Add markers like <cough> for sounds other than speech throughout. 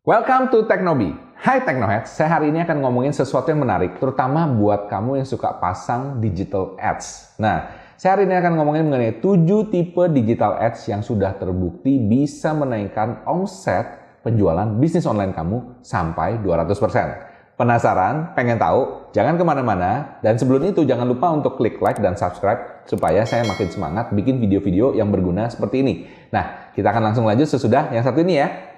Welcome to Teknobi. Hai Teknohead, saya hari ini akan ngomongin sesuatu yang menarik, terutama buat kamu yang suka pasang digital ads. Nah, saya hari ini akan ngomongin mengenai 7 tipe digital ads yang sudah terbukti bisa menaikkan omset penjualan bisnis online kamu sampai 200%. Penasaran? Pengen tahu? Jangan ke mana-mana. Dan sebelum itu jangan lupa untuk klik like dan subscribe supaya saya makin semangat bikin video-video yang berguna seperti ini. Nah, kita akan langsung lanjut sesudah yang satu ini ya.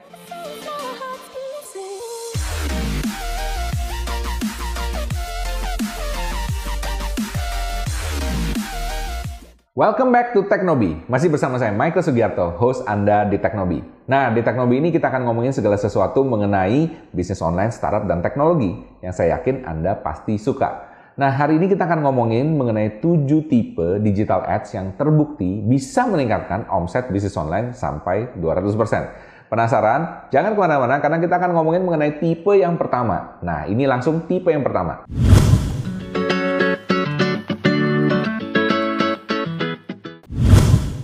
Welcome back to Teknobi. Masih bersama saya Michael Sugiarto, host Anda di Teknobi. Nah, di Teknobi ini kita akan ngomongin segala sesuatu mengenai bisnis online, startup, dan teknologi yang saya yakin Anda pasti suka. Nah, hari ini kita akan ngomongin mengenai 7 tipe digital ads yang terbukti bisa meningkatkan omset bisnis online sampai 200%. Penasaran? Jangan ke mana-mana karena kita akan ngomongin mengenai tipe yang pertama. Nah, ini langsung tipe yang pertama.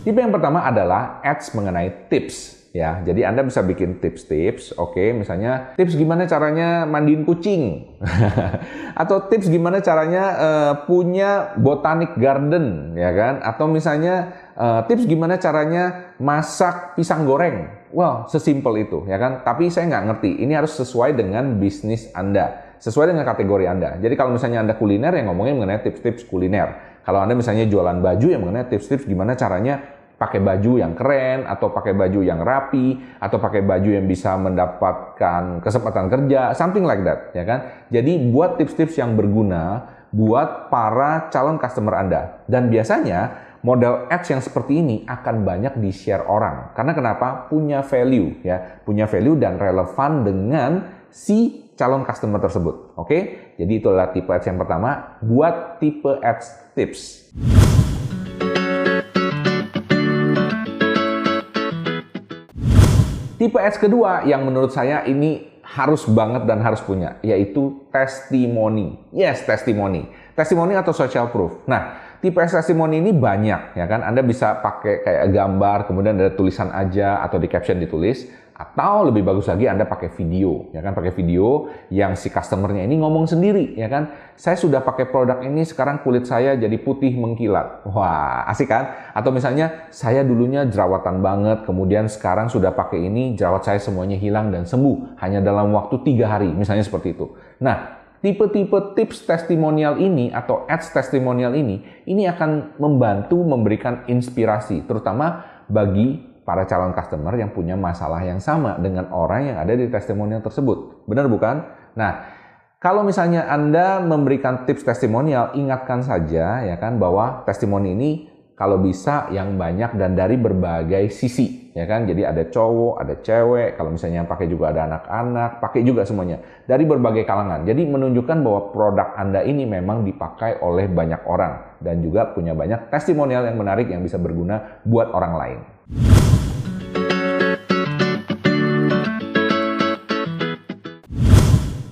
Tipe yang pertama adalah ads mengenai tips ya. Jadi Anda bisa bikin tips-tips, oke, okay, misalnya tips gimana caranya mandiin kucing. <laughs> Atau tips gimana caranya uh, punya botanic garden ya kan? Atau misalnya uh, tips gimana caranya masak pisang goreng. Well, sesimpel itu ya kan. Tapi saya nggak ngerti. Ini harus sesuai dengan bisnis Anda sesuai dengan kategori Anda. Jadi kalau misalnya Anda kuliner yang ngomongin mengenai tips-tips kuliner. Kalau Anda misalnya jualan baju yang mengenai tips-tips gimana caranya pakai baju yang keren atau pakai baju yang rapi atau pakai baju yang bisa mendapatkan kesempatan kerja something like that ya kan? Jadi buat tips-tips yang berguna buat para calon customer Anda. Dan biasanya model ads yang seperti ini akan banyak di share orang. Karena kenapa? Punya value ya. Punya value dan relevan dengan si calon customer tersebut oke? Jadi itu adalah tipe ads yang pertama buat tipe ads tips Tipe ads kedua yang menurut saya ini harus banget dan harus punya, yaitu testimoni. Yes, testimoni. Testimoni atau social proof. Nah, tipe testimoni ini banyak, ya kan? Anda bisa pakai kayak gambar, kemudian ada tulisan aja, atau di caption ditulis, atau lebih bagus lagi Anda pakai video, ya kan? Pakai video yang si customernya ini ngomong sendiri, ya kan? Saya sudah pakai produk ini, sekarang kulit saya jadi putih mengkilat. Wah, asik kan? Atau misalnya saya dulunya jerawatan banget, kemudian sekarang sudah pakai ini, jerawat saya semuanya hilang dan sembuh hanya dalam waktu tiga hari, misalnya seperti itu. Nah, tipe-tipe tips testimonial ini atau ads testimonial ini, ini akan membantu memberikan inspirasi, terutama bagi para calon customer yang punya masalah yang sama dengan orang yang ada di testimonial tersebut. Benar bukan? Nah, kalau misalnya Anda memberikan tips testimonial, ingatkan saja ya kan bahwa testimoni ini kalau bisa yang banyak dan dari berbagai sisi ya kan jadi ada cowok ada cewek kalau misalnya pakai juga ada anak-anak pakai juga semuanya dari berbagai kalangan jadi menunjukkan bahwa produk anda ini memang dipakai oleh banyak orang dan juga punya banyak testimonial yang menarik yang bisa berguna buat orang lain.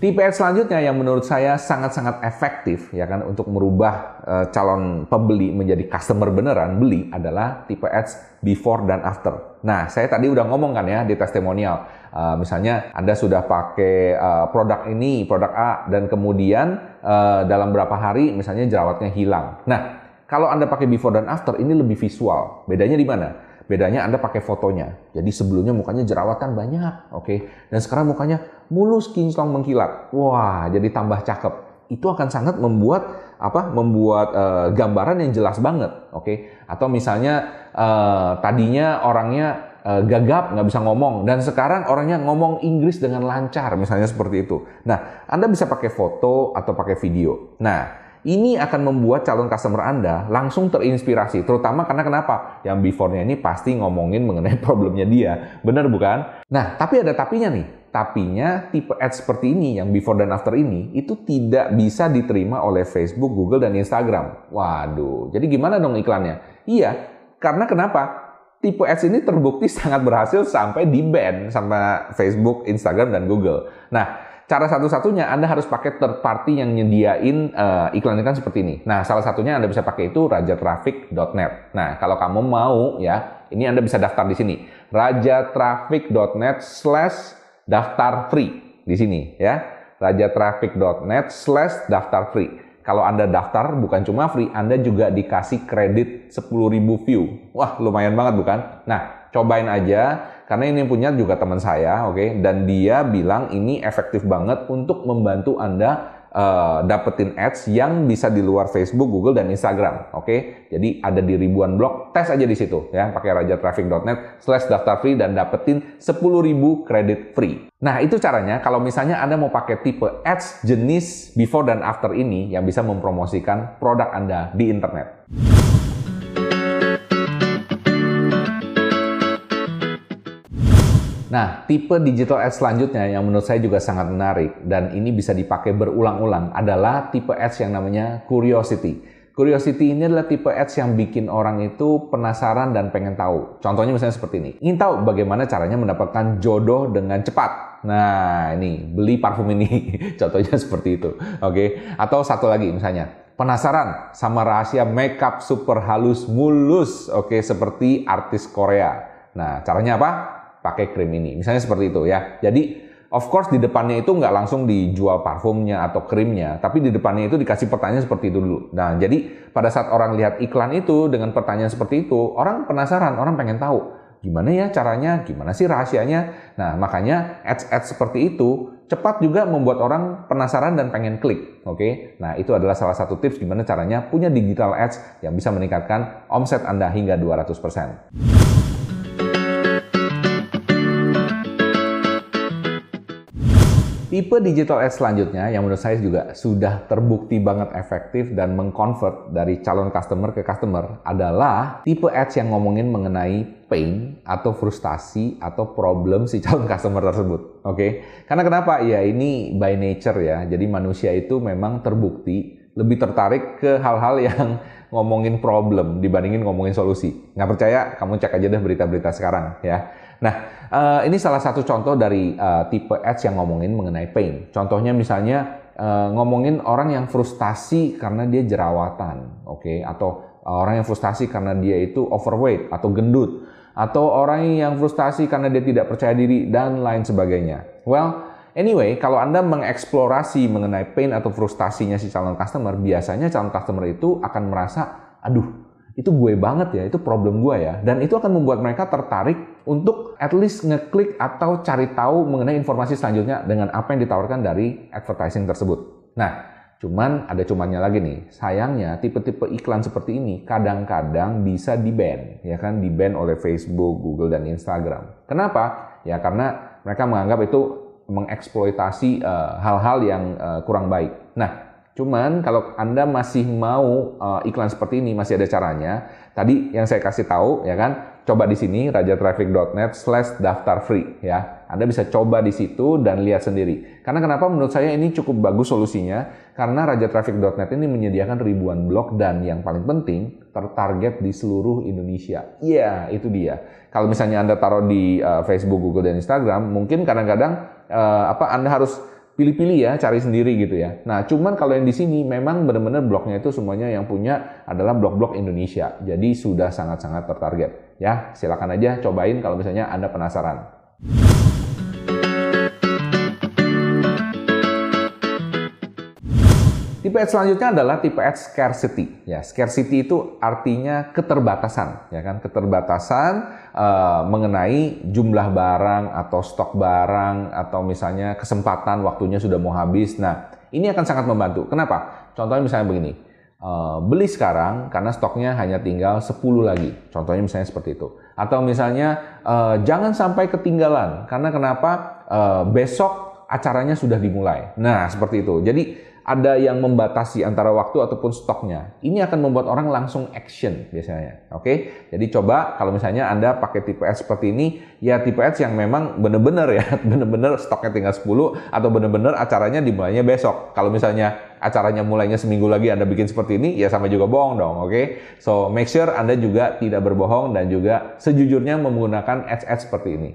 Ads selanjutnya yang menurut saya sangat-sangat efektif ya kan untuk merubah uh, calon pembeli menjadi customer beneran beli adalah ads before dan after. Nah, saya tadi udah ngomong kan ya di testimonial. Uh, misalnya Anda sudah pakai uh, produk ini, produk A dan kemudian uh, dalam berapa hari misalnya jerawatnya hilang. Nah, kalau Anda pakai before dan after ini lebih visual. Bedanya di mana? Bedanya Anda pakai fotonya. Jadi sebelumnya mukanya jerawatan banyak, oke. Okay? Dan sekarang mukanya mulus, kinclong, mengkilat. Wah, jadi tambah cakep. Itu akan sangat membuat apa? Membuat uh, gambaran yang jelas banget, oke. Okay? Atau misalnya uh, tadinya orangnya uh, gagap, nggak bisa ngomong, dan sekarang orangnya ngomong Inggris dengan lancar, misalnya seperti itu. Nah, Anda bisa pakai foto atau pakai video. Nah, ini akan membuat calon customer Anda langsung terinspirasi, terutama karena kenapa? Yang before-nya ini pasti ngomongin mengenai <laughs> problemnya dia. Benar bukan? Nah, tapi ada tapinya nih. Tapinya tipe ads seperti ini yang before dan after ini itu tidak bisa diterima oleh Facebook, Google, dan Instagram. Waduh, jadi gimana dong iklannya? Iya, karena kenapa? Tipe ads ini terbukti <laughs> sangat berhasil sampai di ban sama Facebook, Instagram, dan Google. Nah, Cara satu-satunya Anda harus pakai third party yang nyediain uh, iklan-iklan seperti ini. Nah, salah satunya Anda bisa pakai itu rajatraffic.net. Nah, kalau kamu mau ya, ini Anda bisa daftar di sini. rajatraffic.net slash daftar free di sini ya. rajatraffic.net slash daftar free. Kalau Anda daftar bukan cuma free, Anda juga dikasih kredit 10.000 view. Wah, lumayan banget bukan? Nah, cobain aja karena ini punya juga teman saya, oke, okay? dan dia bilang ini efektif banget untuk membantu Anda uh, dapetin ads yang bisa di luar Facebook, Google, dan Instagram. Oke, okay? jadi ada di ribuan blog, tes aja di situ ya, pakai rajatraffic.net slash daftar free dan dapetin 10.000 kredit free. Nah, itu caranya kalau misalnya Anda mau pakai tipe ads jenis before dan after ini yang bisa mempromosikan produk Anda di internet. Nah, tipe digital ads selanjutnya yang menurut saya juga sangat menarik dan ini bisa dipakai berulang-ulang adalah tipe ads yang namanya curiosity. Curiosity ini adalah tipe ads yang bikin orang itu penasaran dan pengen tahu. Contohnya misalnya seperti ini. Ingin tahu bagaimana caranya mendapatkan jodoh dengan cepat. Nah, ini beli parfum ini. <laughs> Contohnya seperti itu. Oke. Okay? Atau satu lagi misalnya, penasaran sama rahasia makeup super halus mulus. Oke, okay? seperti artis Korea. Nah, caranya apa? Pakai krim ini. Misalnya seperti itu ya. Jadi of course di depannya itu nggak langsung dijual parfumnya atau krimnya, tapi di depannya itu dikasih pertanyaan seperti itu dulu. Nah, jadi pada saat orang lihat iklan itu dengan pertanyaan seperti itu, orang penasaran, orang pengen tahu gimana ya caranya, gimana sih rahasianya. Nah, makanya ads-ads seperti itu cepat juga membuat orang penasaran dan pengen klik. Oke, nah itu adalah salah satu tips gimana caranya punya digital ads yang bisa meningkatkan omset Anda hingga 200%. Tipe digital ads selanjutnya yang menurut saya juga sudah terbukti banget efektif dan mengconvert dari calon customer ke customer adalah tipe ads yang ngomongin mengenai pain atau frustasi atau problem si calon <laughs> customer tersebut. Oke, okay? karena kenapa? Ya ini by nature ya. Jadi manusia itu memang terbukti lebih tertarik ke hal-hal <laughs> yang ngomongin problem dibandingin ngomongin solusi. Nggak percaya? Kamu cek aja deh berita-berita sekarang ya. Nah, uh, ini salah satu contoh dari uh, tipe ads yang ngomongin mengenai pain. Contohnya misalnya uh, ngomongin orang yang frustasi karena dia jerawatan, oke, okay? atau orang yang frustasi karena dia itu overweight atau gendut, atau orang yang frustasi karena dia tidak percaya diri dan lain sebagainya. Well, anyway, kalau Anda mengeksplorasi mengenai pain atau frustasinya si calon customer, biasanya calon customer itu akan merasa, aduh, itu gue banget ya, itu problem gue ya. Dan itu akan membuat mereka tertarik untuk at least ngeklik atau cari tahu mengenai informasi selanjutnya dengan apa yang ditawarkan dari advertising tersebut. Nah, cuman ada cumannya lagi nih. Sayangnya tipe-tipe iklan seperti ini kadang-kadang bisa di-ban, ya kan? Di-ban oleh Facebook, Google, dan Instagram. Kenapa? Ya karena mereka menganggap itu mengeksploitasi eh, hal-hal uh, yang uh, kurang baik. Nah, Cuman kalau Anda masih mau uh, iklan seperti ini masih ada caranya. Tadi yang saya kasih tahu ya kan, coba di sini rajatraffic.net slash daftar free ya. Anda bisa coba di situ dan lihat sendiri. Karena kenapa menurut saya ini cukup bagus solusinya? Karena rajatraffic.net ini menyediakan ribuan blog dan yang paling penting tertarget di seluruh Indonesia. Iya, yeah, itu dia. Kalau misalnya Anda taruh di uh, Facebook, Google dan Instagram, mungkin kadang-kadang uh, apa Anda harus pilih-pilih ya, cari sendiri gitu ya. Nah, cuman kalau yang di sini memang benar-benar blognya itu semuanya yang punya adalah blog-blog Indonesia. Jadi sudah sangat-sangat tertarget. Ya, silakan aja cobain kalau misalnya Anda penasaran. Tipe ads selanjutnya adalah tipe ads scarcity. Ya, scarcity itu artinya keterbatasan, ya kan? Keterbatasan uh, mengenai jumlah barang atau stok barang atau misalnya kesempatan waktunya sudah mau habis. Nah, ini akan sangat membantu. Kenapa? Contohnya misalnya begini. Uh, beli sekarang karena stoknya hanya tinggal 10 lagi. Contohnya misalnya seperti itu. Atau misalnya uh, jangan sampai ketinggalan karena kenapa? Uh, besok acaranya sudah dimulai. Nah, seperti itu. Jadi ada yang membatasi antara waktu ataupun stoknya. Ini akan membuat orang langsung action biasanya. Oke, jadi coba kalau misalnya Anda pakai tipe S seperti ini, ya tipe S yang memang benar-benar ya, <laughs> benar-benar stoknya tinggal 10 atau benar-benar acaranya dimulainya besok. Kalau misalnya acaranya mulainya seminggu lagi Anda bikin seperti ini, ya sama juga bohong dong, oke? So make sure Anda juga tidak berbohong dan juga sejujurnya menggunakan ads-ads seperti ini.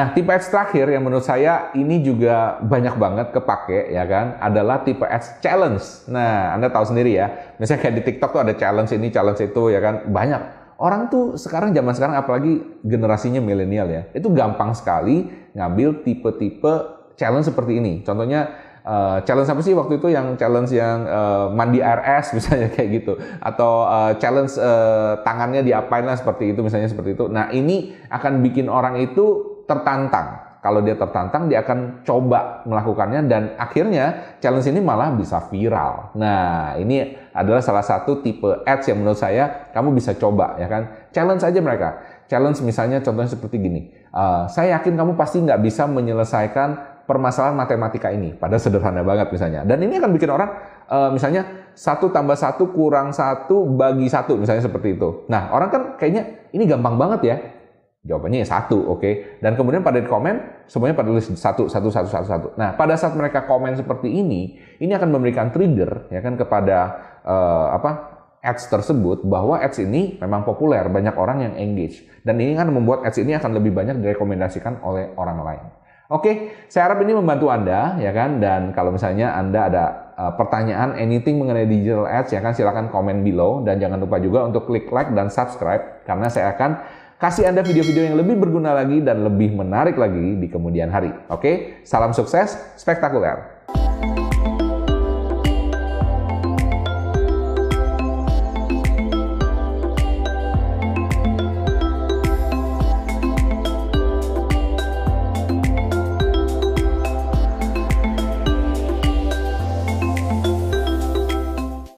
Nah, tipe ads terakhir yang menurut saya ini juga banyak banget kepake ya kan, adalah tipe ads challenge. Nah, Anda tahu sendiri ya, misalnya kayak di TikTok tuh ada challenge ini, challenge itu ya kan, banyak. orang tuh sekarang zaman sekarang apalagi generasinya milenial ya, itu gampang sekali ngambil tipe-tipe challenge seperti ini. Contohnya uh, challenge apa sih waktu itu yang challenge yang uh, mandi RS <laughs> misalnya kayak gitu atau uh, challenge uh, tangannya diapain lah seperti itu misalnya seperti itu. Nah, ini akan bikin orang itu tertantang kalau dia tertantang dia akan coba melakukannya dan akhirnya challenge ini malah bisa viral. Nah, ini adalah salah satu tipe ads yang menurut saya kamu bisa coba ya kan. Challenge aja mereka. Challenge misalnya contohnya seperti gini. Uh, saya yakin kamu pasti nggak bisa menyelesaikan permasalahan matematika ini. Pada sederhana banget misalnya. Dan ini akan bikin orang uh, misalnya satu tambah satu kurang satu bagi satu misalnya seperti itu. Nah orang kan kayaknya ini gampang banget ya Jawabannya ya satu, oke. Okay? Dan kemudian pada komen semuanya pada tulis satu, satu, satu, satu, satu. Nah, pada saat mereka komen seperti ini, ini akan memberikan trigger ya kan kepada uh, apa ads tersebut bahwa ads ini memang populer, banyak orang yang engage. Dan ini kan membuat ads ini akan lebih banyak direkomendasikan oleh orang lain. Oke, okay, saya harap ini membantu Anda ya kan. Dan kalau misalnya Anda ada uh, pertanyaan anything mengenai digital ads ya kan silakan komen below dan jangan lupa juga untuk klik like dan subscribe karena saya akan kasih Anda video-video yang lebih berguna lagi dan lebih menarik lagi di kemudian hari. Oke, salam sukses, spektakuler.